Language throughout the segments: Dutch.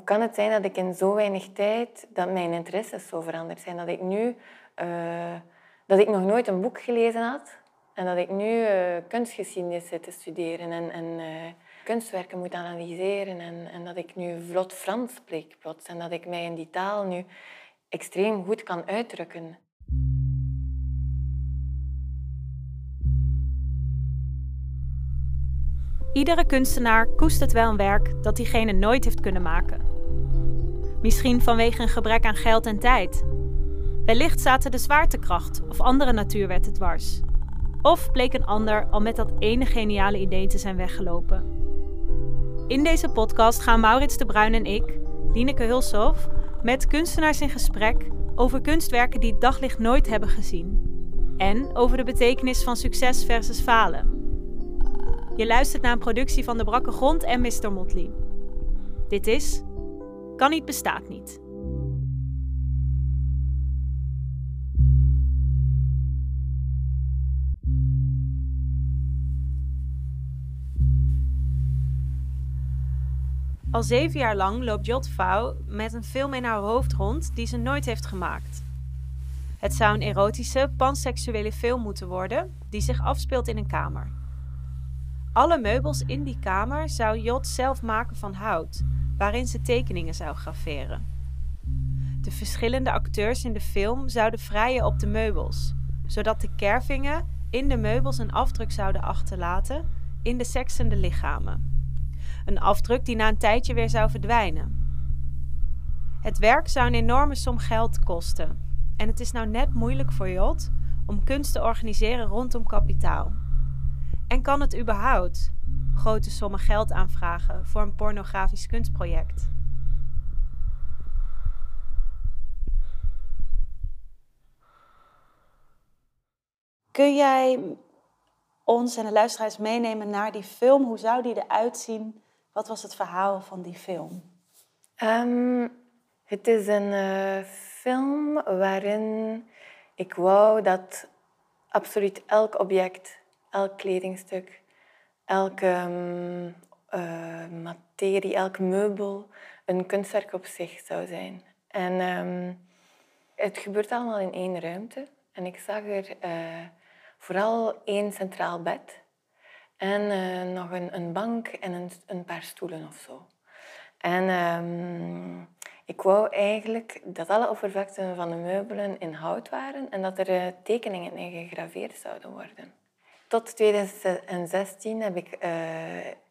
hoe kan het zijn dat ik in zo weinig tijd, dat mijn interesses zo veranderd zijn? Dat ik nu, uh, dat ik nog nooit een boek gelezen had en dat ik nu uh, kunstgeschiedenis zit te studeren en, en uh, kunstwerken moet analyseren en, en dat ik nu vlot Frans spreek plots en dat ik mij in die taal nu extreem goed kan uitdrukken. Iedere kunstenaar koestert wel een werk dat diegene nooit heeft kunnen maken. Misschien vanwege een gebrek aan geld en tijd. Wellicht zaten de zwaartekracht of andere natuurwetten dwars. Of bleek een ander al met dat ene geniale idee te zijn weggelopen. In deze podcast gaan Maurits de Bruin en ik, Lineke Hulshoff, met kunstenaars in gesprek over kunstwerken die het daglicht nooit hebben gezien. En over de betekenis van succes versus falen. Je luistert naar een productie van De Brakke Grond en Mr. Motley. Dit is Kan niet bestaat niet. Al zeven jaar lang loopt Jot Vouw met een film in haar hoofd rond die ze nooit heeft gemaakt. Het zou een erotische, panseksuele film moeten worden die zich afspeelt in een kamer. Alle meubels in die kamer zou Jot zelf maken van hout, waarin ze tekeningen zou graveren. De verschillende acteurs in de film zouden vrijen op de meubels, zodat de kervingen in de meubels een afdruk zouden achterlaten in de seksende lichamen. Een afdruk die na een tijdje weer zou verdwijnen. Het werk zou een enorme som geld kosten. En het is nou net moeilijk voor Jot om kunst te organiseren rondom kapitaal. En kan het überhaupt grote sommen geld aanvragen voor een pornografisch kunstproject? Kun jij ons en de luisteraars meenemen naar die film? Hoe zou die eruit zien? Wat was het verhaal van die film? Um, het is een uh, film waarin ik wou dat absoluut elk object elk kledingstuk, elke um, uh, materie, elk meubel een kunstwerk op zich zou zijn. En um, het gebeurt allemaal in één ruimte. En ik zag er uh, vooral één centraal bed en uh, nog een, een, bank en een, een, paar stoelen of zo. En um, ik wou eigenlijk dat alle oppervlakten van de meubelen in hout waren en dat er tekeningen in gegraveerd zouden worden. Tot 2016 heb ik uh,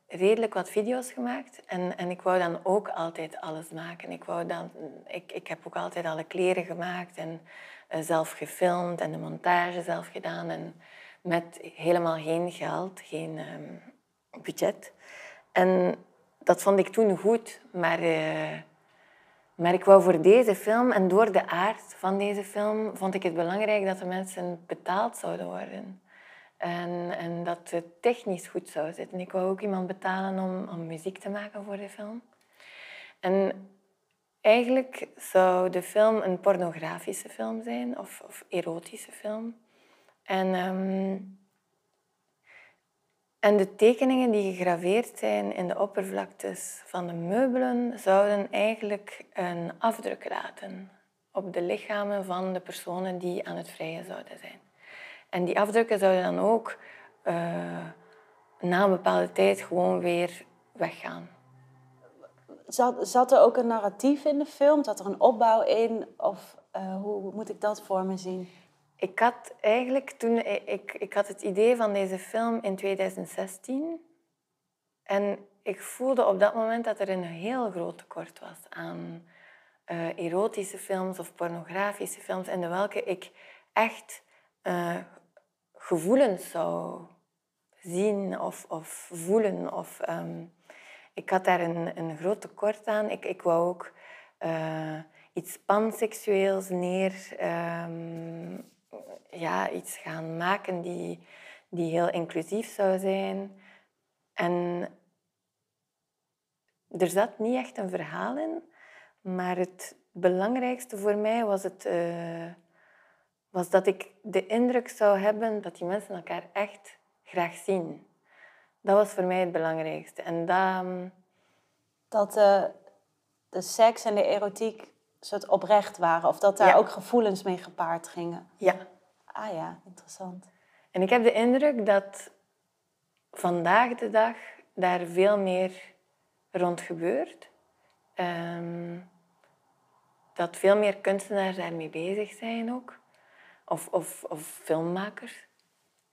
redelijk wat video's gemaakt. En, en ik wou dan ook altijd alles maken. Ik, wou dan, ik, ik heb ook altijd alle kleren gemaakt en uh, zelf gefilmd en de montage zelf gedaan. En met helemaal geen geld, geen um, budget. En dat vond ik toen goed. Maar, uh, maar ik wou voor deze film en door de aard van deze film vond ik het belangrijk dat de mensen betaald zouden worden. En, en dat het technisch goed zou zitten. Ik wou ook iemand betalen om, om muziek te maken voor de film. En eigenlijk zou de film een pornografische film zijn of, of erotische film. En, um, en de tekeningen die gegraveerd zijn in de oppervlaktes van de meubelen zouden eigenlijk een afdruk laten op de lichamen van de personen die aan het vrijen zouden zijn. En die afdrukken zouden dan ook uh, na een bepaalde tijd gewoon weer weggaan. Zat, zat er ook een narratief in de film? Zat er een opbouw in? Of uh, hoe, moet ik dat voor me zien? Ik had eigenlijk toen... Ik, ik had het idee van deze film in 2016. En ik voelde op dat moment dat er een heel groot tekort was aan uh, erotische films of pornografische films, in welke ik echt uh, gevoelens zou zien of, of voelen. Of, um, ik had daar een, een groot tekort aan. Ik, ik wou ook uh, iets panseksueels neer... Um, ja, iets gaan maken die, die heel inclusief zou zijn. En er zat niet echt een verhaal in, maar het belangrijkste voor mij was het... Uh, was dat ik de indruk zou hebben dat die mensen elkaar echt graag zien. Dat was voor mij het belangrijkste. En dat... Dat, uh, de seks en de erotiek soort oprecht waren. Of dat daar Ja. ook gevoelens mee gepaard gingen. Ja. Ah ja, interessant. En ik heb de indruk dat vandaag de dag daar veel meer rond gebeurt. Ehm, dat veel meer kunstenaars daarmee bezig zijn ook. Of, of, of filmmakers.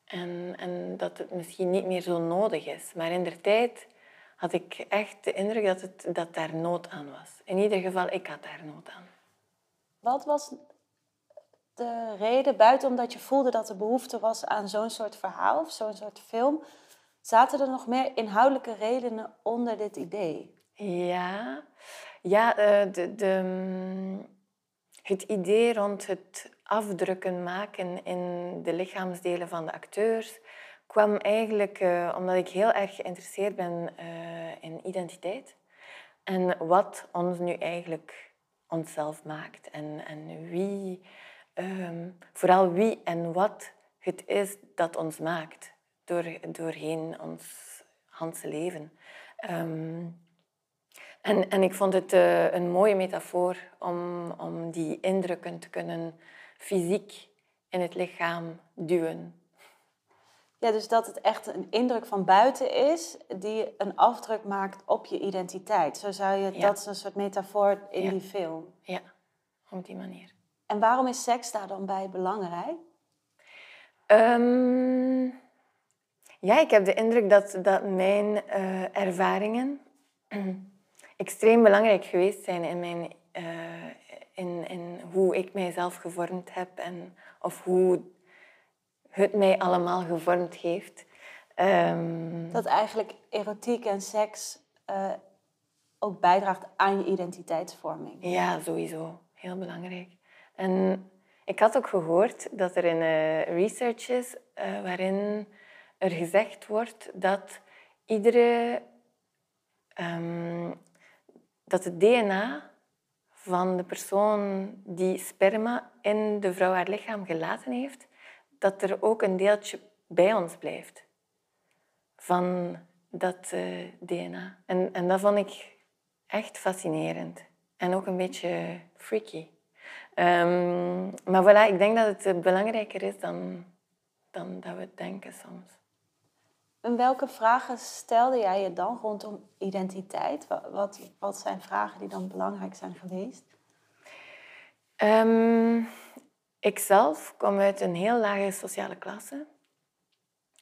En, en dat het misschien niet meer zo nodig is. Maar in der tijd had ik echt de indruk dat, het, dat daar nood aan was. In ieder geval, ik had daar nood aan. Wat was de reden, buiten omdat je voelde dat er behoefte was aan zo'n soort verhaal of zo'n soort film, zaten er nog meer inhoudelijke redenen onder dit idee? Ja, ja eh, de, de, mm, het idee rond het afdrukken maken in de lichaamsdelen van de acteurs kwam eigenlijk eh, omdat ik heel erg geïnteresseerd ben eh, in identiteit. En wat ons nu eigenlijk onszelf maakt. En, en wie, ehm, vooral wie en wat het is dat ons maakt door, doorheen ons handse leven. Ehm, en, en ik vond het eh, een mooie metafoor om, om die indrukken te kunnen fysiek in het lichaam duwen. Ja, dus dat het echt een indruk van buiten is die een afdruk maakt op je identiteit. Zo zou je, Ja. dat is een soort metafoor in Ja. die film. Ja, op die manier. En waarom is seks daar dan bij belangrijk? Ehm, ja, ik heb de indruk dat, dat mijn eh, ervaringen extreem belangrijk geweest zijn in, mijn, eh, in, in hoe ik mijzelf gevormd heb en of hoe het mij allemaal gevormd heeft. Ehm, Dat eigenlijk erotiek en seks eh, ook bijdraagt aan je identiteitsvorming. Ja, sowieso. Heel belangrijk. En ik had ook gehoord dat er een eh, research is eh, waarin er gezegd wordt dat iedere... ehm, dat het DNA van de persoon die sperma in de vrouw haar lichaam gelaten heeft, dat er ook een deeltje bij ons blijft van dat eh, DNA. En, en dat vond ik echt fascinerend. En ook een beetje freaky. Ehm, maar voilà, ik denk dat het eh, belangrijker is dan, dan dat we denken soms. En welke vragen stelde jij je dan rondom identiteit? Wa- Wat, wat zijn vragen die dan belangrijk zijn geweest? Ehm, ik zelf kom uit een heel lage sociale klasse.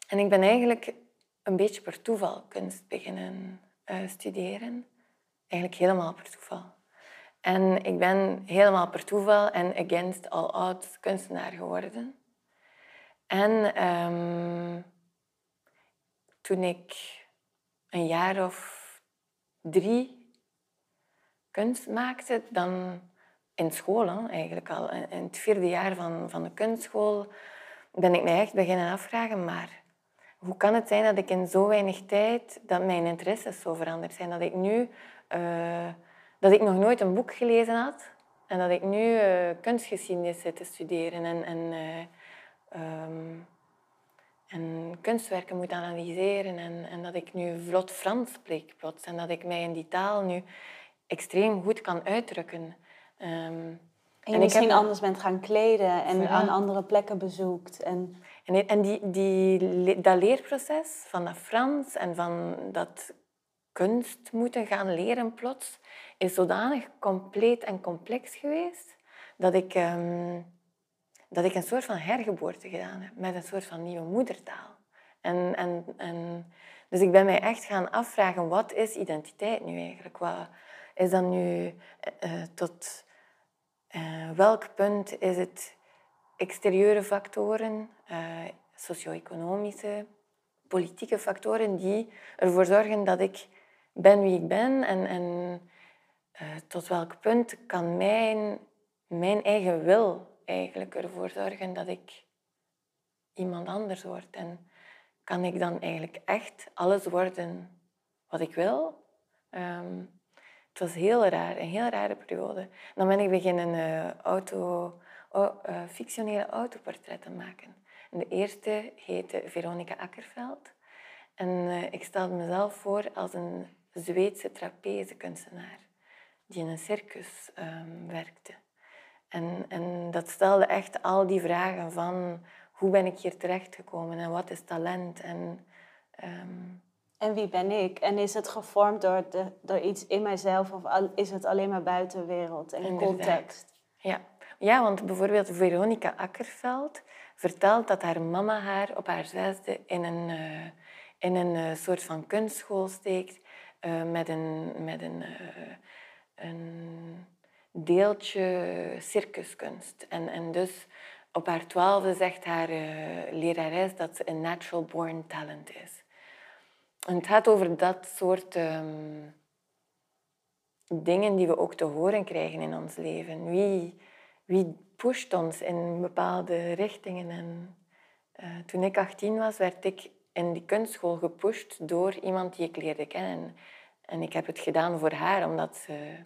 En ik ben eigenlijk een beetje per toeval kunst beginnen eh, studeren. Eigenlijk helemaal per toeval. En ik ben helemaal per toeval en against all odds kunstenaar geworden. En ehm, toen ik een jaar of drie kunst maakte, dan in school eigenlijk al, in in het vierde jaar van, van de kunstschool, ben ik mij echt beginnen afvragen, maar hoe kan het zijn dat ik in zo weinig tijd, dat mijn interesses zo veranderd zijn, dat ik nu, eh, dat ik nog nooit een boek gelezen had en dat ik nu eh, kunstgeschiedenis zit te studeren en, en, eh, ehm, en kunstwerken moet analyseren en, en dat ik nu vlot Frans spreek plots en dat ik mij in die taal nu extreem goed kan uitdrukken. Ehm, En En misschien heb- anders bent gaan kleden en aan andere plekken bezoekt. En En, en die, die, dat leerproces van dat Frans en van dat kunst moeten gaan leren plots, is zodanig compleet en complex geweest dat ik, ehm, dat ik een soort van hergeboorte gedaan heb met een soort van nieuwe moedertaal. En, en, en, dus ik ben mij echt gaan afvragen, wat is identiteit nu eigenlijk? Wat is dat nu eh, eh, tot eh, welk punt is het exterieure factoren, socio-economische, politieke factoren die ervoor zorgen dat ik ben wie ik ben en, en tot welk punt kan mijn, mijn eigen wil eigenlijk ervoor zorgen dat ik iemand anders word. En kan ik dan eigenlijk echt alles worden wat ik wil? Ehm, het was heel raar, een heel rare periode. Dan ben ik beginnen eh, auto, au- eh, fictionele autoportretten maken. En de eerste heette Veronica Akkerveld. En eh, ik stelde mezelf voor als een Zweedse trapezekunstenaar. die in een circus ehm, werkte. En, en dat stelde echt al die vragen van hoe ben ik hier terechtgekomen en wat is talent en... Ehm, en wie ben ik? En is het gevormd door, de, door iets in mijzelf of is het alleen maar buitenwereld en context? Ja. ja, want bijvoorbeeld Veronica Akkerveld vertelt dat haar mama haar op haar zesde in een, uh, in een uh, soort van kunstschool steekt uh, met een, met een, een deeltje circuskunst. En, en dus op haar twaalfde zegt haar lerares dat ze een natural born talent is. En het gaat over dat soort um, dingen die we ook te horen krijgen in ons leven. Wie, wie pusht ons in bepaalde richtingen? En, uh, toen ik 18 was, werd ik in die kunstschool gepusht door iemand die ik leerde kennen. En ik heb het gedaan voor haar, omdat ze,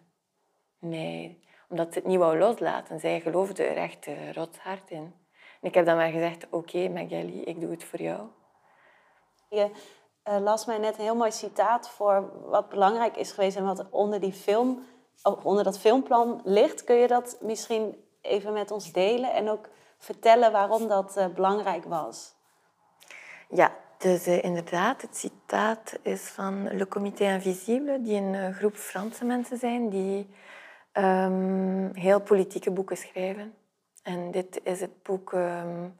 mij, omdat ze het niet wou loslaten. Zij geloofde er echt uh, rotshard in. En ik heb dan maar gezegd, oké okay, Magali, ik doe het voor jou. Je uh, las mij net een heel mooi citaat voor wat belangrijk is geweest en wat onder, die film, onder dat filmplan ligt. Kun je dat misschien even met ons delen en ook vertellen waarom dat uh, belangrijk was? Ja, dus uh, inderdaad, het citaat is van Le Comité Invisible, die een groep Franse mensen zijn die um, heel politieke boeken schrijven. En dit is het boek um,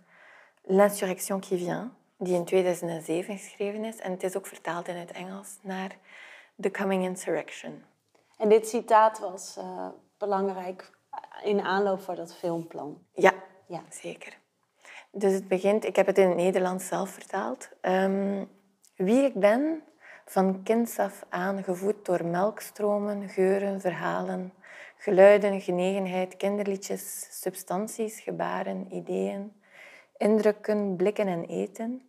L'Insurrection qui vient die in 2007 geschreven is. En het is ook vertaald in het Engels naar The Coming Insurrection. En dit citaat was uh, belangrijk in aanloop voor dat filmplan. Ja, ja, zeker. Dus het begint, ik heb het in het Nederlands zelf vertaald. Um, wie ik ben, van kinds af aan gevoed door melkstromen, geuren, verhalen, geluiden, genegenheid, kinderliedjes, substanties, gebaren, ideeën, indrukken, blikken en eten.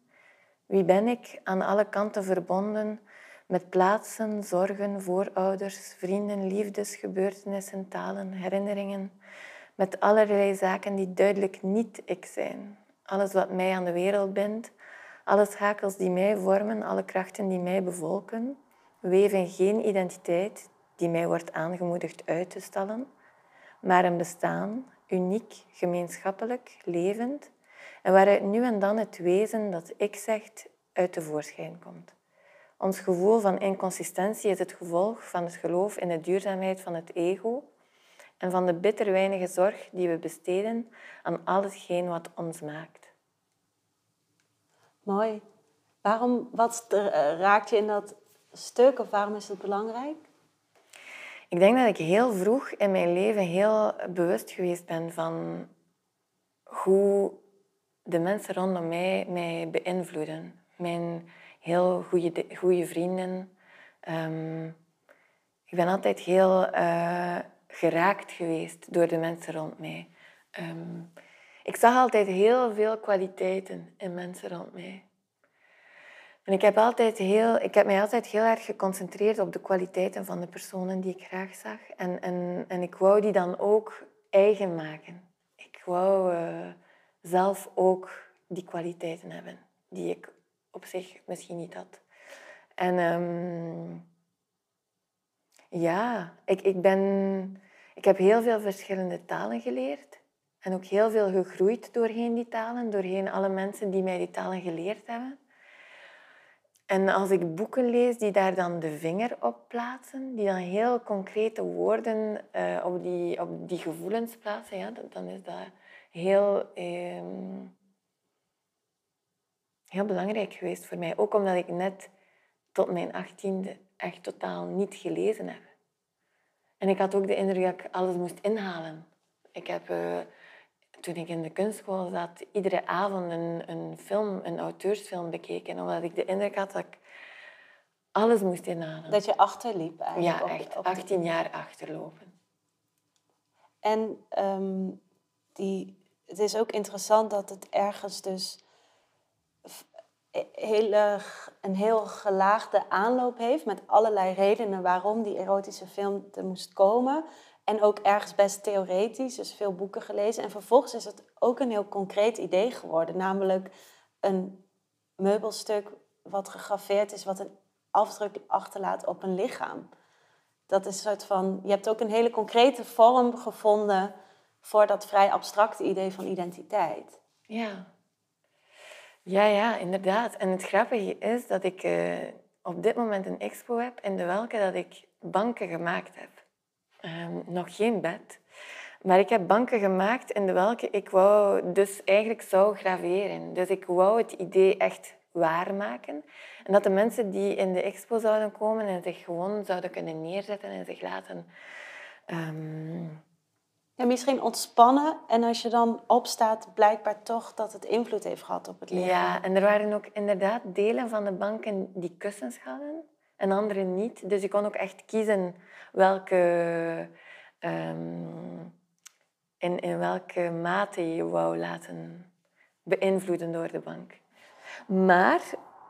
Wie ben ik aan alle kanten verbonden met plaatsen, zorgen, voorouders, vrienden, liefdes, gebeurtenissen, talen, herinneringen, met allerlei zaken die duidelijk niet ik zijn. Alles wat mij aan de wereld bindt, alle schakels die mij vormen, alle krachten die mij bevolken, weven geen identiteit die mij wordt aangemoedigd uit te stellen, maar een bestaan, uniek, gemeenschappelijk, levend, en waaruit nu en dan het wezen dat ik zegt uit de voorschijn komt. Ons gevoel van inconsistentie is het gevolg van het geloof in de duurzaamheid van het ego en van de bitter weinige zorg die we besteden aan alles wat ons maakt. Mooi. Waarom, wat eh, raakt je in dat stuk of waarom is het belangrijk? Ik denk dat ik heel vroeg in mijn leven heel bewust geweest ben van hoe de mensen rondom mij mij beïnvloeden. Mijn heel goede, goede vrienden. Um, ik ben altijd heel uh, geraakt geweest door de mensen rond mij. Um, ik zag altijd heel veel kwaliteiten in mensen rond mij. En ik heb, altijd heel, ik heb mij altijd heel erg geconcentreerd op de kwaliteiten van de personen die ik graag zag. En, en, en ik wou die dan ook eigen maken. Ik wou... Uh, zelf ook die kwaliteiten hebben die ik op zich misschien niet had. En um, ja, ik, ik, ben, ik heb heel veel verschillende talen geleerd. En ook heel veel gegroeid doorheen die talen, doorheen alle mensen die mij die talen geleerd hebben. En als ik boeken lees die daar dan de vinger op plaatsen, die dan heel concrete woorden uh, op, die, op die gevoelens plaatsen, ja, dan is dat heel, ehm, heel belangrijk geweest voor mij. Ook omdat ik net tot mijn achttiende echt totaal niet gelezen heb. En ik had ook de indruk dat ik alles moest inhalen. Ik heb, uh, toen ik in de kunstschool zat, iedere avond een, een film, een auteursfilm bekeken. Omdat ik de indruk had dat ik alles moest inhalen. Dat je achterliep eigenlijk? Ja, echt. 18 jaar achterlopen. En um, die, het is ook interessant dat het ergens dus hele, een heel gelaagde aanloop heeft met allerlei redenen waarom die erotische film er moest komen. En ook ergens best theoretisch, dus veel boeken gelezen. En vervolgens is het ook een heel concreet idee geworden, namelijk een meubelstuk wat gegraveerd is, wat een afdruk achterlaat op een lichaam. Dat is een soort van, je hebt ook een hele concrete vorm gevonden voor dat vrij abstracte idee van identiteit. Ja. Ja, ja, inderdaad. En het grappige is dat ik uh, op dit moment een expo heb in de welke dat ik banken gemaakt heb. Um, nog geen bed. Maar ik heb banken gemaakt in de welke ik wou dus eigenlijk zou graveren. Dus ik wou het idee echt waarmaken. En dat de mensen die in de expo zouden komen en zich gewoon zouden kunnen neerzetten en zich laten... Um... Ja, misschien ontspannen en als je dan opstaat, blijkbaar toch dat het invloed heeft gehad op het leven. Ja, en er waren ook inderdaad delen van de banken die kussens hadden en andere niet. Dus je kon ook echt kiezen welke... Um in, welke mate je wou laten beïnvloeden door de bank. Maar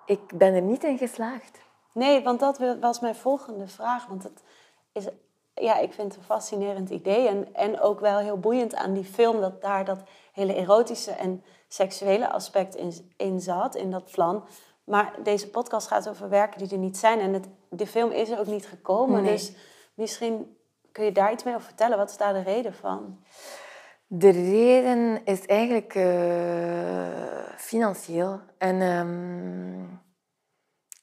ik ben er niet in geslaagd. Nee, want dat was mijn volgende vraag. Want het is, ja, ik vind het een fascinerend idee. En, en ook wel heel boeiend aan die film dat daar dat hele erotische en seksuele aspect in zat, in dat plan. Maar deze podcast gaat over werken die er niet zijn. En het, de film is er ook niet gekomen. Dus misschien kun je daar iets meer over vertellen? Wat is daar de reden van? De reden is eigenlijk uh, financieel. En um,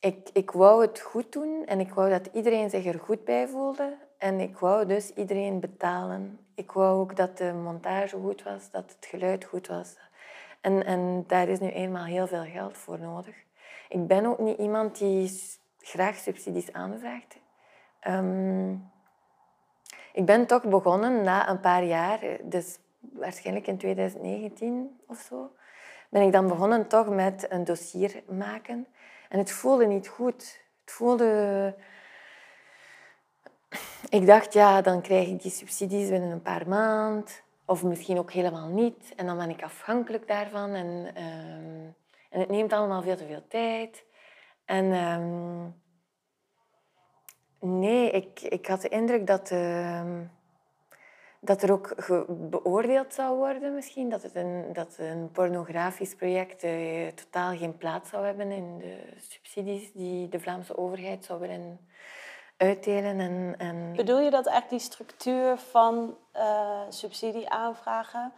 ik, ik wou het goed doen en ik wou dat iedereen zich er goed bij voelde. En ik wou dus iedereen betalen. Ik wou ook dat de montage goed was, dat het geluid goed was. En, en daar is nu eenmaal heel veel geld voor nodig. Ik ben ook niet iemand die graag subsidies aanvraagt. Um, ik ben toch begonnen na een paar jaar, dus waarschijnlijk in 2019 of zo, ben ik dan begonnen toch met een dossier maken. En het voelde niet goed. Het voelde... Ik dacht, ja, dan krijg ik die subsidies binnen een paar maanden. Of misschien ook helemaal niet. En dan ben ik afhankelijk daarvan. En, ehm, en het neemt allemaal veel te veel tijd. En ehm, nee, ik, ik had de indruk dat... Ehm, dat er ook beoordeeld zou worden misschien. Dat, het een, dat een pornografisch project uh, totaal geen plaats zou hebben in de subsidies die de Vlaamse overheid zou willen uitdelen. En. Bedoel je dat echt die structuur van uh, subsidie aanvragen,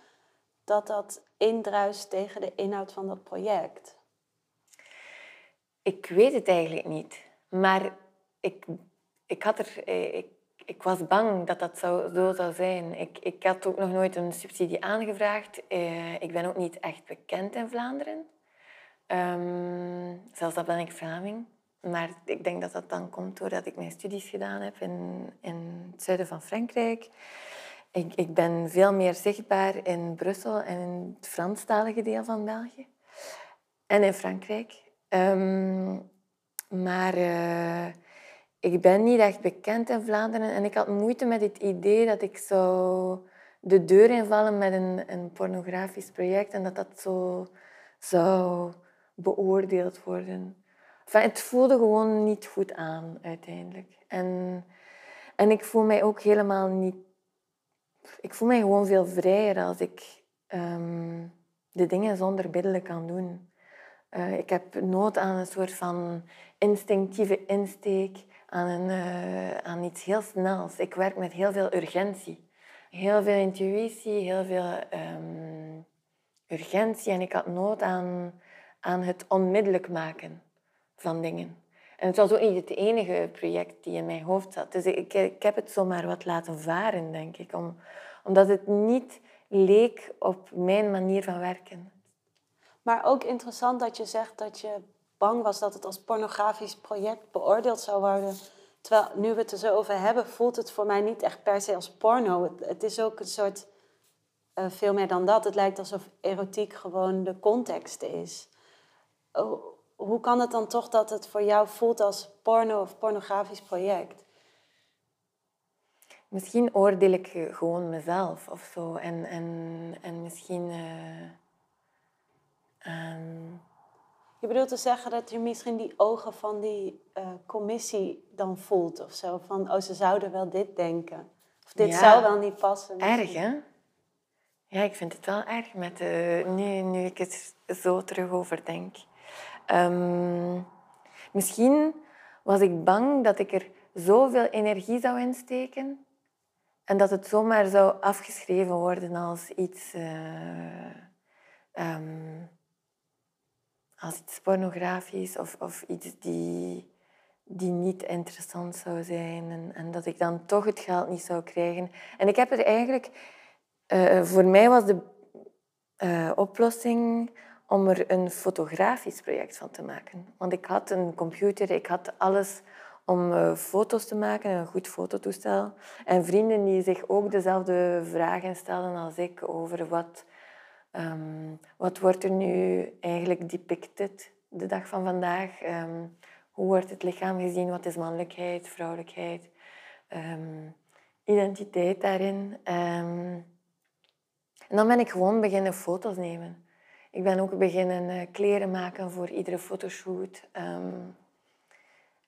dat dat indruist tegen de inhoud van dat project? Ik weet het eigenlijk niet. Maar ik, ik had er... Eh, ik, ik was bang dat dat zo, zo zou zijn. Ik, ik had ook nog nooit een subsidie aangevraagd. Eh, ik ben ook niet echt bekend in Vlaanderen. Um, zelfs dat ben ik Vlaming. Maar ik denk dat dat dan komt doordat ik mijn studies gedaan heb in, in het zuiden van Frankrijk. Ik, ik ben veel meer zichtbaar in Brussel en in het Franstalige deel van België. En in Frankrijk. Um, maar... Uh, ik ben niet echt bekend in Vlaanderen en ik had moeite met het idee dat ik zou de deur invallen met een, een pornografisch project en dat dat zo zou beoordeeld worden. het voelde gewoon niet goed aan uiteindelijk. En, en ik voel mij ook helemaal niet. Ik voel mij gewoon veel vrijer als ik ehm, de dingen zonder middelen kan doen. Uh, ik heb nood aan een soort van instinctieve insteek aan, een, uh, aan iets heel snels. Ik werk met heel veel urgentie. Heel veel intuïtie, heel veel um, urgentie. En ik had nood aan, aan het onmiddellijk maken van dingen. En het was ook niet het enige project die in mijn hoofd zat. Dus ik, ik heb het zomaar wat laten varen, denk ik. Om, omdat het niet leek op mijn manier van werken. Maar ook interessant dat je zegt dat je bang was dat het als pornografisch project beoordeeld zou worden. Terwijl nu we het er zo over hebben, voelt het voor mij niet echt per se als porno. Het, is ook een soort, uh, veel meer dan dat. Het lijkt alsof erotiek gewoon de context is. Oh, hoe kan het dan toch dat het voor jou voelt als porno of pornografisch project? Misschien oordeel ik gewoon mezelf of zo. En, en, en misschien. Uh, je bedoelt te zeggen dat je misschien die ogen van die uh, commissie dan voelt of zo. Van, oh, ze zouden wel dit denken. Of dit zou wel niet passen. Erg, hè? Ja, ik vind het wel erg met, uh, nu, nu ik het zo terug over denk. Um, misschien was ik bang dat ik er zoveel energie zou insteken en dat het zomaar zou afgeschreven worden als iets, uh, um, als iets pornografisch of, of iets die, die niet interessant zou zijn. En, en, dat ik dan toch het geld niet zou krijgen. En ik heb er eigenlijk... Uh, voor mij was de uh, oplossing om er een fotografisch project van te maken. Want ik had een computer, ik had alles om uh, foto's te maken, een goed fototoestel. En vrienden die zich ook dezelfde vragen stellen als ik over wat, um, wat wordt er nu eigenlijk depicted de dag van vandaag. Um, hoe wordt het lichaam gezien? Wat is mannelijkheid, vrouwelijkheid? Um, identiteit daarin. en dan ben ik gewoon beginnen foto's nemen. Ik ben ook beginnen uh, kleren maken voor iedere fotoshoot.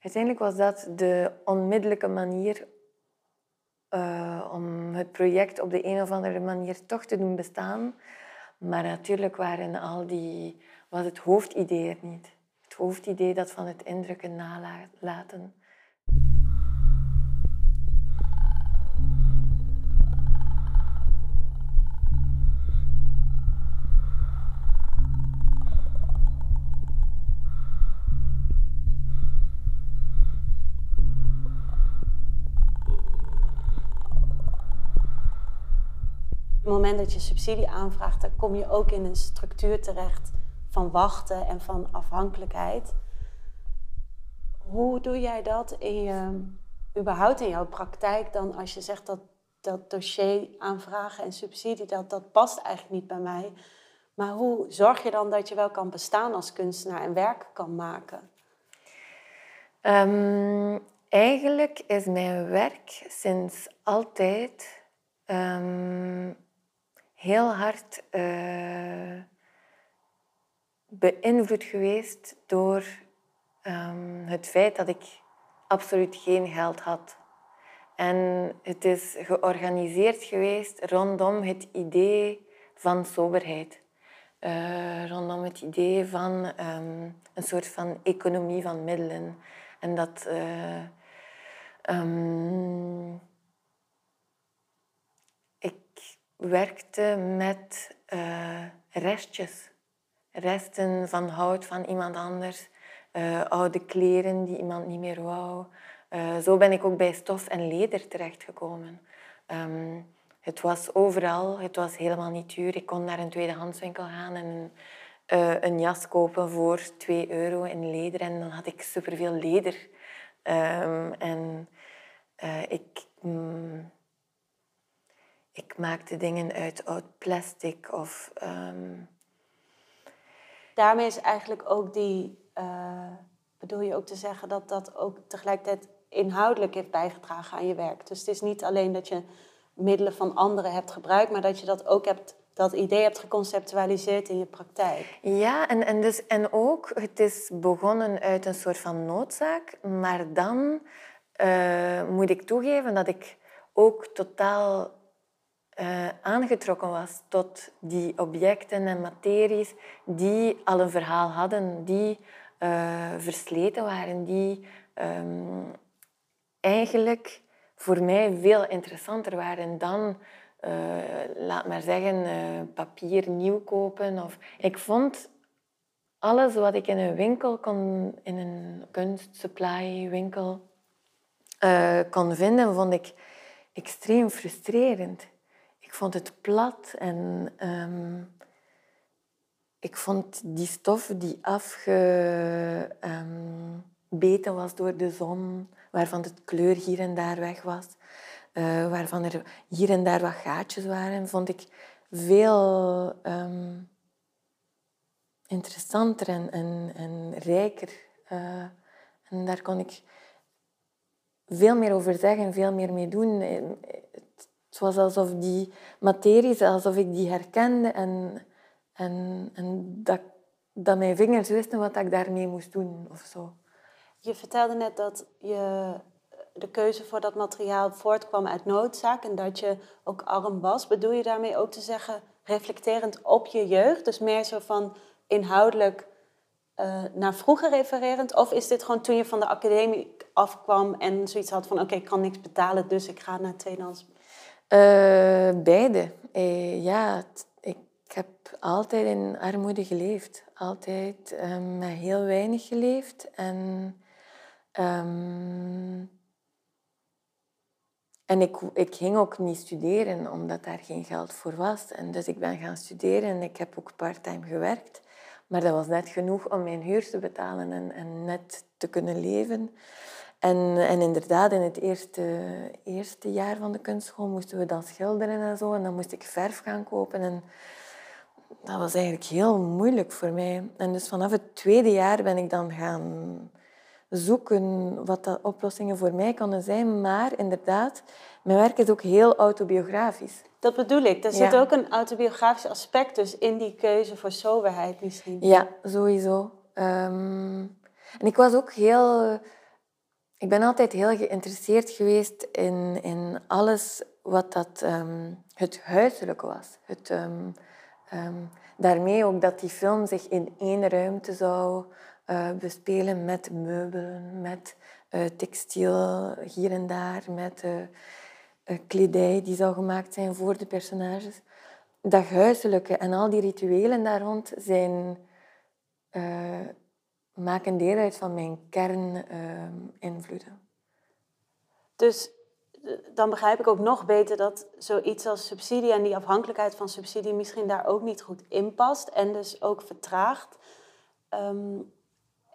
Uiteindelijk was dat de onmiddellijke manier uh, om het project op de een of andere manier toch te doen bestaan. Maar natuurlijk waren al die, was het hoofdidee er niet. Het hoofdidee dat van het indrukken nalaten. Moment dat je subsidie aanvraagt, dan kom je ook in een structuur terecht van wachten en van afhankelijkheid. Hoe doe jij dat in je, überhaupt in jouw praktijk dan als je zegt dat dat dossier aanvragen en subsidie, dat, dat past eigenlijk niet bij mij. Maar hoe zorg je dan dat je wel kan bestaan als kunstenaar en werk kan maken? Ehm, eigenlijk is mijn werk sinds altijd ehm, heel hard uh, beïnvloed geweest door um, het feit dat ik absoluut geen geld had. En het is georganiseerd geweest rondom het idee van soberheid. Uh, rondom het idee van um, een soort van economie van middelen. En dat uh, um, werkte met uh, restjes. Resten van hout van iemand anders, uh, oude kleren die iemand niet meer wou. Uh, zo ben ik ook bij stof en leder terechtgekomen. Um, het was overal, het was helemaal niet duur. Ik kon naar een tweedehandswinkel gaan en een jas kopen voor 2 euro in leder. En dan had ik superveel leder. Um, en ik... Um, ik maakte dingen uit oud plastic of... Um... Daarmee is eigenlijk ook die... Uh, bedoel je ook te zeggen dat dat ook tegelijkertijd inhoudelijk heeft bijgedragen aan je werk. Dus het is niet alleen dat je middelen van anderen hebt gebruikt, maar dat je dat ook hebt, dat idee hebt geconceptualiseerd in je praktijk. Ja, en, en, dus, en ook, het is begonnen uit een soort van noodzaak, maar dan uh, moet ik toegeven dat ik ook totaal uh, aangetrokken was tot die objecten en materies die al een verhaal hadden, die uh, versleten waren, die um, eigenlijk voor mij veel interessanter waren dan, uh, laat maar zeggen, papier nieuw kopen. Of... Ik vond alles wat ik in een winkel kon, in een kunstsupply winkel, kon vinden, vond ik extreem frustrerend ik vond het plat en um, ik vond die stof die afgebeten um, was door de zon, waarvan de kleur hier en daar weg was, uh, waarvan er hier en daar wat gaatjes waren, vond ik veel um, interessanter en, en, en rijker. Uh, en daar kon ik veel meer over zeggen, veel meer mee doen. Het was alsof die materie, alsof ik die herkende en, en, en dat, dat mijn vingers wisten wat ik daarmee moest doen of zo. Je vertelde net dat je de keuze voor dat materiaal voortkwam uit noodzaak en dat je ook arm was. Bedoel je daarmee ook te zeggen, reflecterend op je jeugd? Dus meer zo van inhoudelijk eh, naar vroeger refererend? Of is dit gewoon toen je van de academie afkwam en zoiets had van... oké, ik kan niks betalen, dus ik ga naar tweedehands? Uh, beide. Uh, ja, ik heb altijd in armoede geleefd. Altijd um, met heel weinig geleefd. En, um, en ik, ik ging ook niet studeren, omdat daar geen geld voor was. En dus ik ben gaan studeren en ik heb ook parttime gewerkt. Maar dat was net genoeg om mijn huur te betalen en, en net te kunnen leven. En, en inderdaad, in het eerste, eerste jaar van de kunstschool moesten we dan schilderen en zo. En dan moest ik verf gaan kopen. En dat was eigenlijk heel moeilijk voor mij. En dus vanaf het tweede jaar ben ik dan gaan zoeken wat de oplossingen voor mij konden zijn. Maar inderdaad, mijn werk is ook heel autobiografisch. Dat bedoel ik. Er zit ook een autobiografisch aspect dus in die keuze voor soberheid misschien. Ja, sowieso. Um, en ik was ook heel... Ik ben altijd heel geïnteresseerd geweest in, in alles wat dat, um, het huiselijke was. Het, um, daarmee ook dat die film zich in één ruimte zou uh, bespelen met meubelen, met uh, textiel hier en daar, met... Uh, kledij die zou gemaakt zijn voor de personages. Dat huiselijke en al die rituelen daar rond zijn, maken deel uit van mijn kerninvloeden. dus dan begrijp ik ook nog beter dat zoiets als subsidie en die afhankelijkheid van subsidie misschien daar ook niet goed in past en dus ook vertraagt. Um,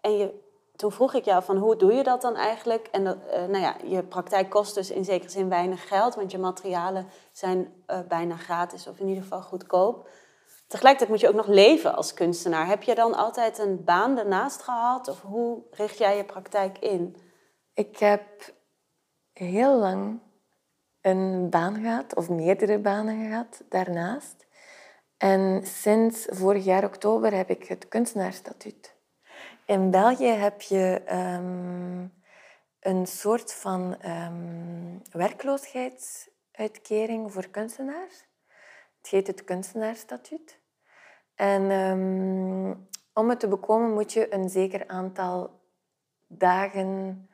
en je toen vroeg ik jou van hoe doe je dat dan eigenlijk? En uh, nou ja, je praktijk kost dus in zekere zin weinig geld, want je materialen zijn uh, bijna gratis of in ieder geval goedkoop. Tegelijkertijd moet je ook nog leven als kunstenaar. Heb je dan altijd een baan ernaast gehad of hoe richt jij je praktijk in? Ik heb heel lang een baan gehad, of meerdere banen gehad daarnaast. En sinds vorig jaar oktober heb ik het kunstenaarsstatuut. In België heb je um, een soort van um, werkloosheidsuitkering voor kunstenaars. Het heet het kunstenaarsstatuut. En um, om het te bekomen moet je een zeker aantal dagen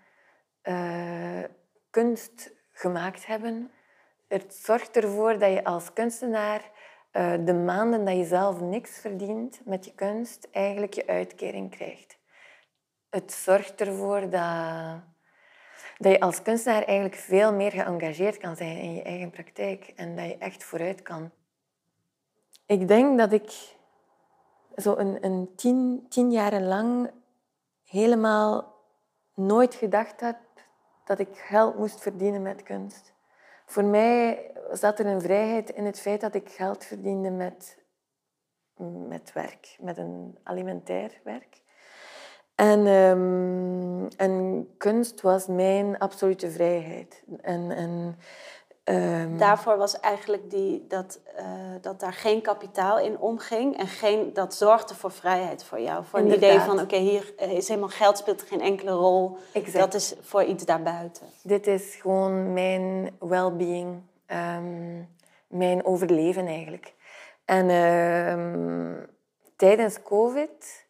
uh, kunst gemaakt hebben. Het zorgt ervoor dat je als kunstenaar uh, de maanden dat je zelf niks verdient met je kunst, eigenlijk je uitkering krijgt het zorgt ervoor dat, dat je als kunstenaar eigenlijk veel meer geëngageerd kan zijn in je eigen praktijk en dat je echt vooruit kan. Ik denk dat ik zo een, een tien, tien jaren lang helemaal nooit gedacht heb dat ik geld moest verdienen met kunst. Voor mij zat er een vrijheid in het feit dat ik geld verdiende met, met werk, met een alimentair werk. En, um, en kunst was mijn absolute vrijheid. En, en, um... Daarvoor was eigenlijk die, dat, uh, dat daar geen kapitaal in omging en geen, dat zorgde voor vrijheid voor jou. Voor een idee van, oké, hier is helemaal geld, speelt geen enkele rol. Exact. Dat is voor iets daarbuiten. Dit is gewoon mijn well-being, um, mijn overleven eigenlijk. En tijdens COVID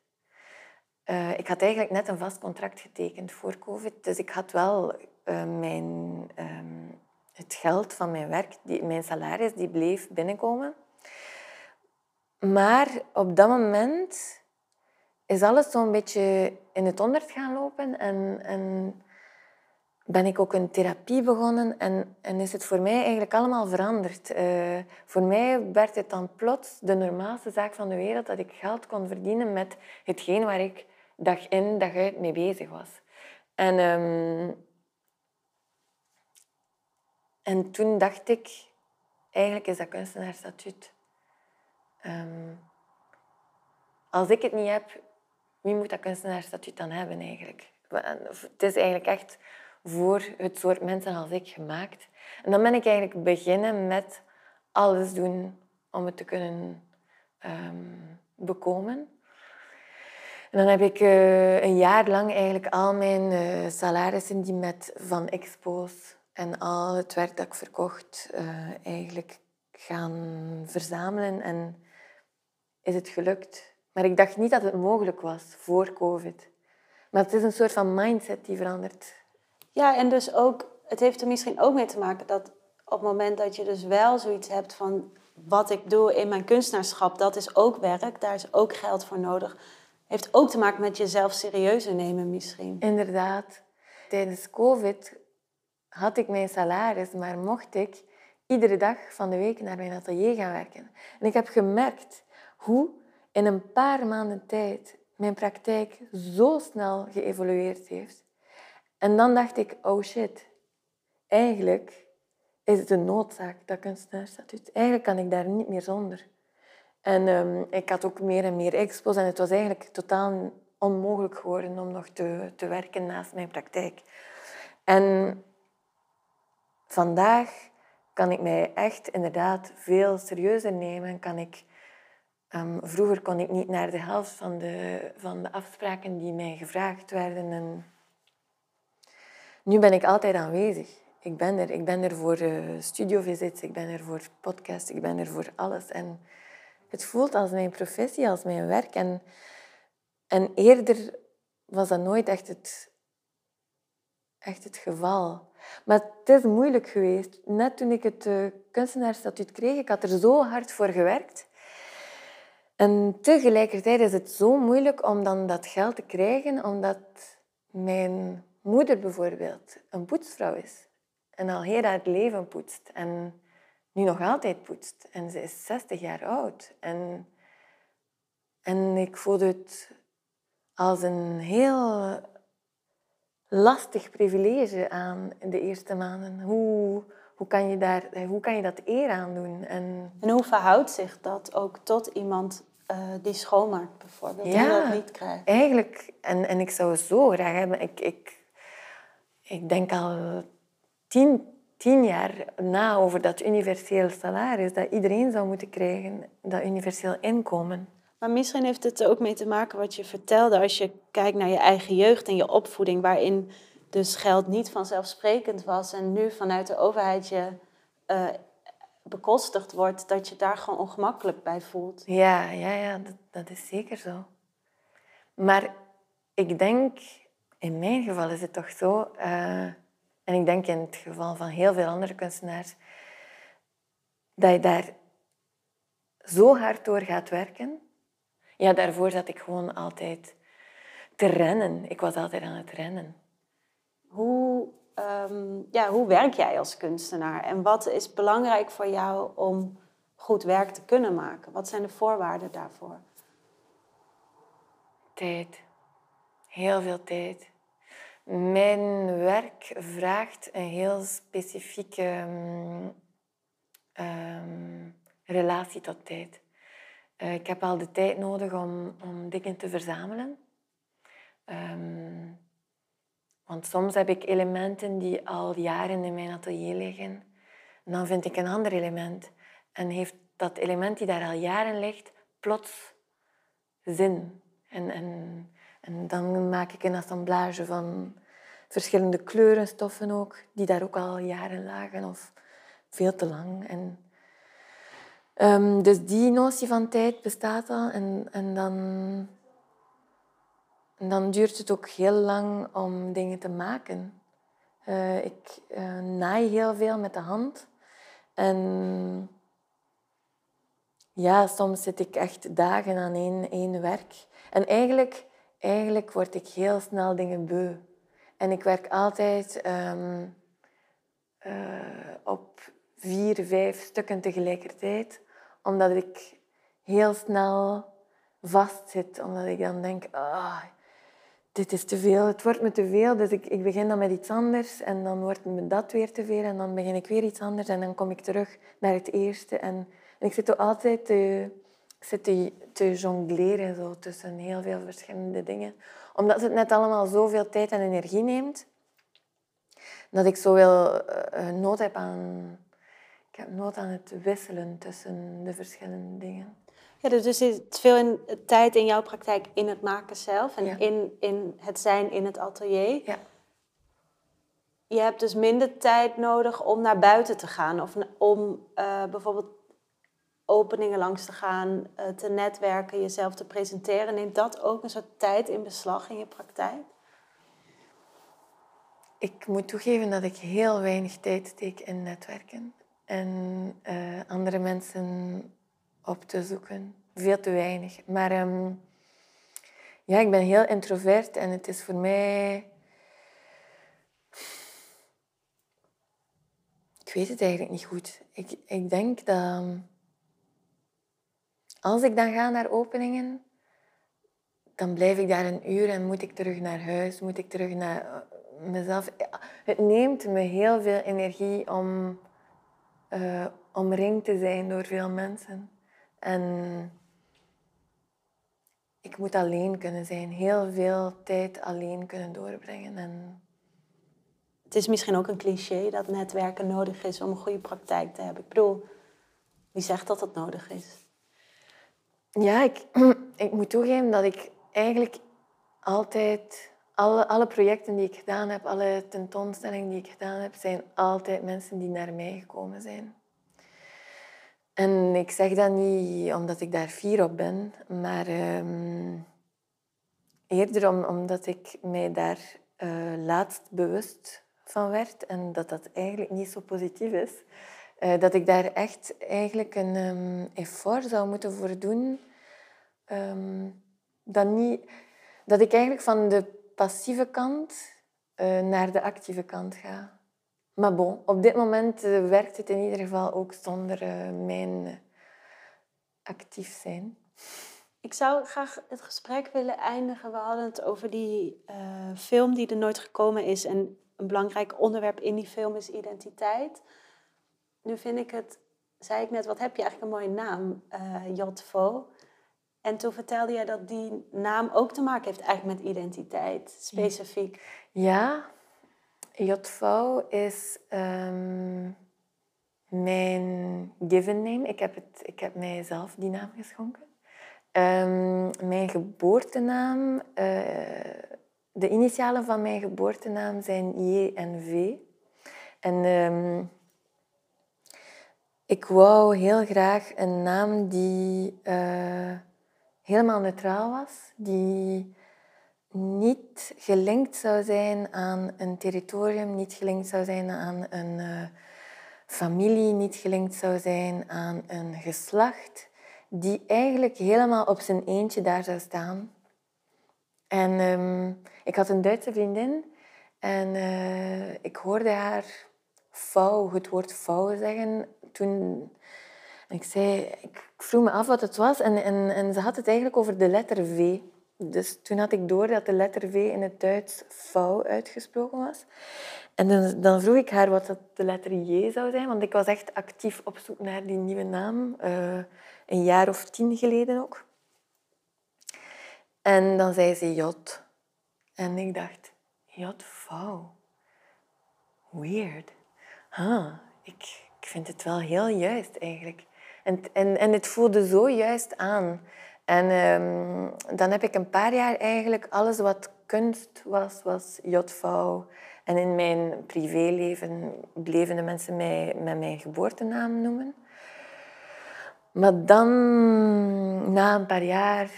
uh, ik had eigenlijk net een vast contract getekend voor COVID. Dus ik had wel uh, mijn, um, het geld van mijn werk, die, mijn salaris, die bleef binnenkomen. Maar op dat moment is alles zo'n beetje in het honderd gaan lopen. En, en ben ik ook een therapie begonnen en, en is het voor mij eigenlijk allemaal veranderd. Uh, voor mij werd het dan plots de normaalste zaak van de wereld dat ik geld kon verdienen met hetgeen waar ik dag in, dag uit mee bezig was. En, um, en toen dacht ik, eigenlijk is dat kunstenaarsstatuut. Um, als ik het niet heb, wie moet dat kunstenaarsstatuut dan hebben eigenlijk? Het is eigenlijk echt voor het soort mensen als ik gemaakt. En dan ben ik eigenlijk beginnen met alles doen om het te kunnen um, bekomen. En dan heb ik uh, een jaar lang eigenlijk al mijn uh, salarissen die met van expo's en al het werk dat ik verkocht uh, eigenlijk gaan verzamelen. En is het gelukt Maar ik dacht niet dat het mogelijk was voor COVID. Maar het is een soort van mindset die verandert. Ja, en dus ook, het heeft er misschien ook mee te maken dat op het moment dat je dus wel zoiets hebt van wat ik doe in mijn kunstenaarschap, dat is ook werk, daar is ook geld voor nodig. Heeft ook te maken met jezelf serieuzer nemen misschien. Inderdaad. Tijdens COVID had ik mijn salaris, maar mocht ik iedere dag van de week naar mijn atelier gaan werken. En ik heb gemerkt hoe in een paar maanden tijd mijn praktijk zo snel geëvolueerd heeft. En dan dacht ik, oh shit, eigenlijk is het een noodzaak, dat kunstenaarsstatuut. Eigenlijk kan ik daar niet meer zonder. En um, ik had ook meer en meer expos en het was eigenlijk totaal onmogelijk geworden om nog te, te werken naast mijn praktijk. En vandaag kan ik mij echt inderdaad veel serieuzer nemen. Kan ik, um, vroeger kon ik niet naar de helft van de, van de afspraken die mij gevraagd werden. En nu ben ik altijd aanwezig. Ik ben er. Ik ben er voor uh, studiovisits, ik ben er voor podcasts, ik ben er voor alles. En het voelt als mijn professie, als mijn werk. En, en eerder was dat nooit echt het, echt het geval. Maar het is moeilijk geweest. Net toen ik het uh, kunstenaarsstatuut kreeg, ik had er zo hard voor gewerkt. En tegelijkertijd is het zo moeilijk om dan dat geld te krijgen, omdat mijn moeder bijvoorbeeld een poetsvrouw is. En al heel haar leven poetst. En nu nog altijd poetst. En ze is 60 jaar oud. En, en ik voelde het als een heel lastig privilege aan de eerste maanden. Hoe, hoe, kan, je daar, hoe kan je dat eer aan doen? En, en hoe verhoudt zich dat ook tot iemand uh, die schoonmaakt bijvoorbeeld, ja, die dat niet krijgt? eigenlijk. En, en ik zou zo graag hebben... Ik, ik, ik denk al tien, tien jaar na over dat universeel salaris, dat iedereen zou moeten krijgen, dat universeel inkomen. Maar misschien heeft het er ook mee te maken wat je vertelde als je kijkt naar je eigen jeugd en je opvoeding, waarin dus geld niet vanzelfsprekend was en nu vanuit de overheid je uh, bekostigd wordt, dat je daar gewoon ongemakkelijk bij voelt. Ja, ja, ja dat, dat is zeker zo. Maar ik denk, in mijn geval is het toch zo, uh, en ik denk in het geval van heel veel andere kunstenaars, dat je daar zo hard door gaat werken. Ja, daarvoor zat ik gewoon altijd te rennen. Ik was altijd aan het rennen. Hoe, um, ja, hoe werk jij als kunstenaar? En wat is belangrijk voor jou om goed werk te kunnen maken? Wat zijn de voorwaarden daarvoor? Tijd. Heel veel tijd. Mijn werk vraagt een heel specifieke um, relatie tot tijd. Uh, ik heb al de tijd nodig om, om dingen te verzamelen. Um, want soms heb ik elementen die al jaren in mijn atelier liggen. En dan vind ik een ander element. En heeft dat element die daar al jaren ligt, plots zin. En, en en dan maak ik een assemblage van verschillende kleurenstoffen ook, die daar ook al jaren lagen of veel te lang. En, um, dus die notie van tijd bestaat al en, en dan, en dan duurt het ook heel lang om dingen te maken. Uh, ik uh, naai heel veel met de hand en ja, soms zit ik echt dagen aan één, één werk. En eigenlijk eigenlijk word ik heel snel dingen beu. En ik werk altijd um, uh, op vier, vijf stukken tegelijkertijd, omdat ik heel snel vastzit. Omdat ik dan denk, ah, dit is te veel, het wordt me te veel. Dus ik, ik begin dan met iets anders en dan wordt me dat weer te veel. En dan begin ik weer iets anders en dan kom ik terug naar het eerste. En, ik zit altijd te, zit te, jongleren zo, tussen heel veel verschillende dingen. Omdat het net allemaal zoveel tijd en energie neemt, dat ik zoveel uh, nood heb aan... Ik heb nood aan het wisselen tussen de verschillende dingen. Ja, dus er zit veel in, tijd in jouw praktijk in het maken zelf en in, in het zijn in het atelier. Ja. Je hebt dus minder tijd nodig om naar buiten te gaan of om uh, bijvoorbeeld openingen langs te gaan, eh, te netwerken, jezelf te presenteren. Neemt dat ook een soort tijd in beslag in je praktijk? Ik moet toegeven dat ik heel weinig tijd steek in netwerken en uh, andere mensen op te zoeken. Veel te weinig. Maar um, ja, ik ben heel introvert en het is voor mij. Ik weet het eigenlijk niet goed. Ik, ik denk dat als ik dan ga naar openingen, dan blijf ik daar een uur en moet ik terug naar huis, moet ik terug naar eh, mezelf. Het neemt me heel veel energie om uh, omringd te zijn door veel mensen. En ik moet alleen kunnen zijn, heel veel tijd alleen kunnen doorbrengen. En... Het is misschien ook een cliché dat netwerken nodig is om een goede praktijk te hebben. Ik bedoel, wie zegt dat dat nodig is? Ja, ik, ik moet toegeven dat ik eigenlijk altijd, alle, alle projecten die ik gedaan heb, alle tentoonstellingen die ik gedaan heb, zijn altijd mensen die naar mij gekomen zijn. En ik zeg dat niet omdat ik daar fier op ben, maar uh, eerder om, omdat ik mij daar uh, laatst bewust van werd en dat dat eigenlijk niet zo positief is. Uh, dat ik daar echt eigenlijk een um, effort zou moeten voor doen. Um, niet, dat ik eigenlijk van de passieve kant uh, naar de actieve kant ga. Maar bon, op dit moment uh, werkt het in ieder geval ook zonder uh, mijn actief zijn. Ik zou graag het gesprek willen eindigen. We hadden het over die film die er nooit gekomen is. En een belangrijk onderwerp in die film is identiteit. Nu vind ik het, zei ik net, wat heb je eigenlijk een mooie naam, Jotvo. En toen vertelde je dat die naam ook te maken heeft eigenlijk met identiteit, specifiek. Ja, Jotvo is um, mijn given name. Ik heb, het, ik heb mijzelf die naam geschonken. Um, mijn geboortenaam, uh, de initialen van mijn geboortenaam zijn J en V. En um, ik wou heel graag een naam die uh, helemaal neutraal was, die niet gelinkt zou zijn aan een territorium, niet gelinkt zou zijn aan een uh, familie, niet gelinkt zou zijn aan een geslacht, die eigenlijk helemaal op zijn eentje daar zou staan. En um, ik had een Duitse vriendin en uh, ik hoorde haar vouw, het woord vouw zeggen toen ik zei, ik vroeg me af wat het was en, en, en ze had het eigenlijk over de letter V. Dus toen had ik door dat de letter V in het Duits vouw uitgesproken was. En dan, dan, vroeg ik haar wat dat de letter J zou zijn, want ik was echt actief op zoek naar die nieuwe naam, uh, een jaar of tien geleden ook. En dan zei ze J. En ik dacht, J, vouw. Weird. Huh, ik, ik vind het wel heel juist eigenlijk. En, en, en het voelde zo juist aan. En um, dan heb ik een paar jaar eigenlijk alles wat kunst was, was JV. En in mijn privéleven bleven de mensen mij met mijn geboortenaam noemen. Maar dan, na een paar jaar,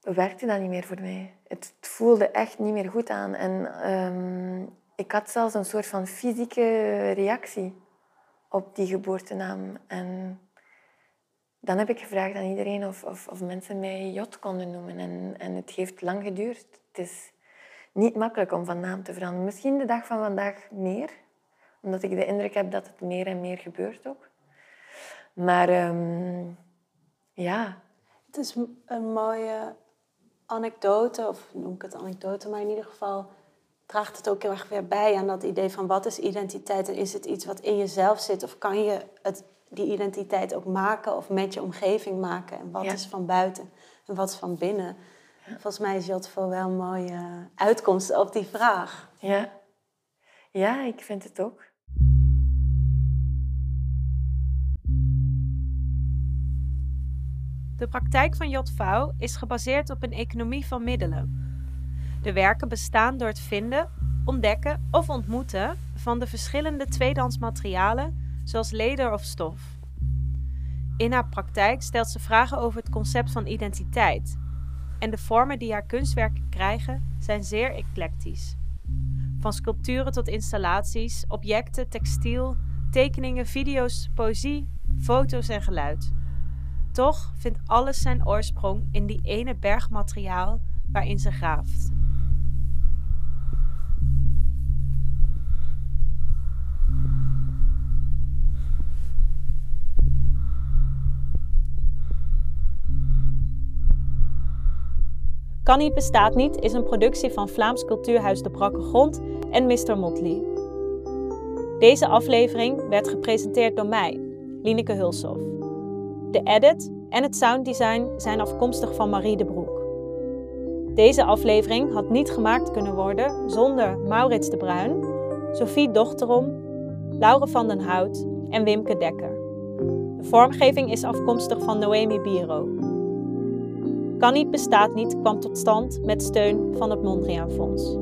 werkte dat niet meer voor mij. Het voelde echt niet meer goed aan. En um, ik had zelfs een soort van fysieke reactie op die geboortenaam. En dan heb ik gevraagd aan iedereen of, of, of mensen mij Jot konden noemen. En, en het heeft lang geduurd. Het is niet makkelijk om van naam te veranderen. Misschien de dag van vandaag meer, omdat ik de indruk heb dat het meer en meer gebeurt ook. Maar um, ja. Het is een mooie anekdote, of noem ik het anekdote, maar in ieder geval draagt het ook heel erg weer bij aan dat idee van wat is identiteit en is het iets wat in jezelf zit of kan je het, die identiteit ook maken of met je omgeving maken en wat is van buiten en wat is van binnen. Volgens mij is Jotvo wel een mooie uitkomst op die vraag. Ja. ja, ik vind het ook. De praktijk van JV is gebaseerd op een economie van middelen de werken bestaan door het vinden, ontdekken of ontmoeten van de verschillende tweedehands materialen, zoals leder of stof. In haar praktijk stelt ze vragen over het concept van identiteit. En de vormen die haar kunstwerken krijgen zijn zeer eclectisch. Van sculpturen tot installaties, objecten, textiel, tekeningen, video's, poëzie, foto's en geluid. Toch vindt alles zijn oorsprong in die ene berg materiaal waarin ze graaft. Kan niet bestaat niet is een productie van Vlaams Cultuurhuis De Brakke Grond en Mr. Motley. Deze aflevering werd gepresenteerd door mij, Lineke Hulshoff. De edit en het sounddesign zijn afkomstig van Marie de Broek. Deze aflevering had niet gemaakt kunnen worden zonder Maurits de Bruin, Sophie Dochterom, Laure van den Hout en Wimke Dekker. De vormgeving is afkomstig van Noemi Biro. Kan niet bestaat niet kwam tot stand met steun van het Mondriaan Fonds.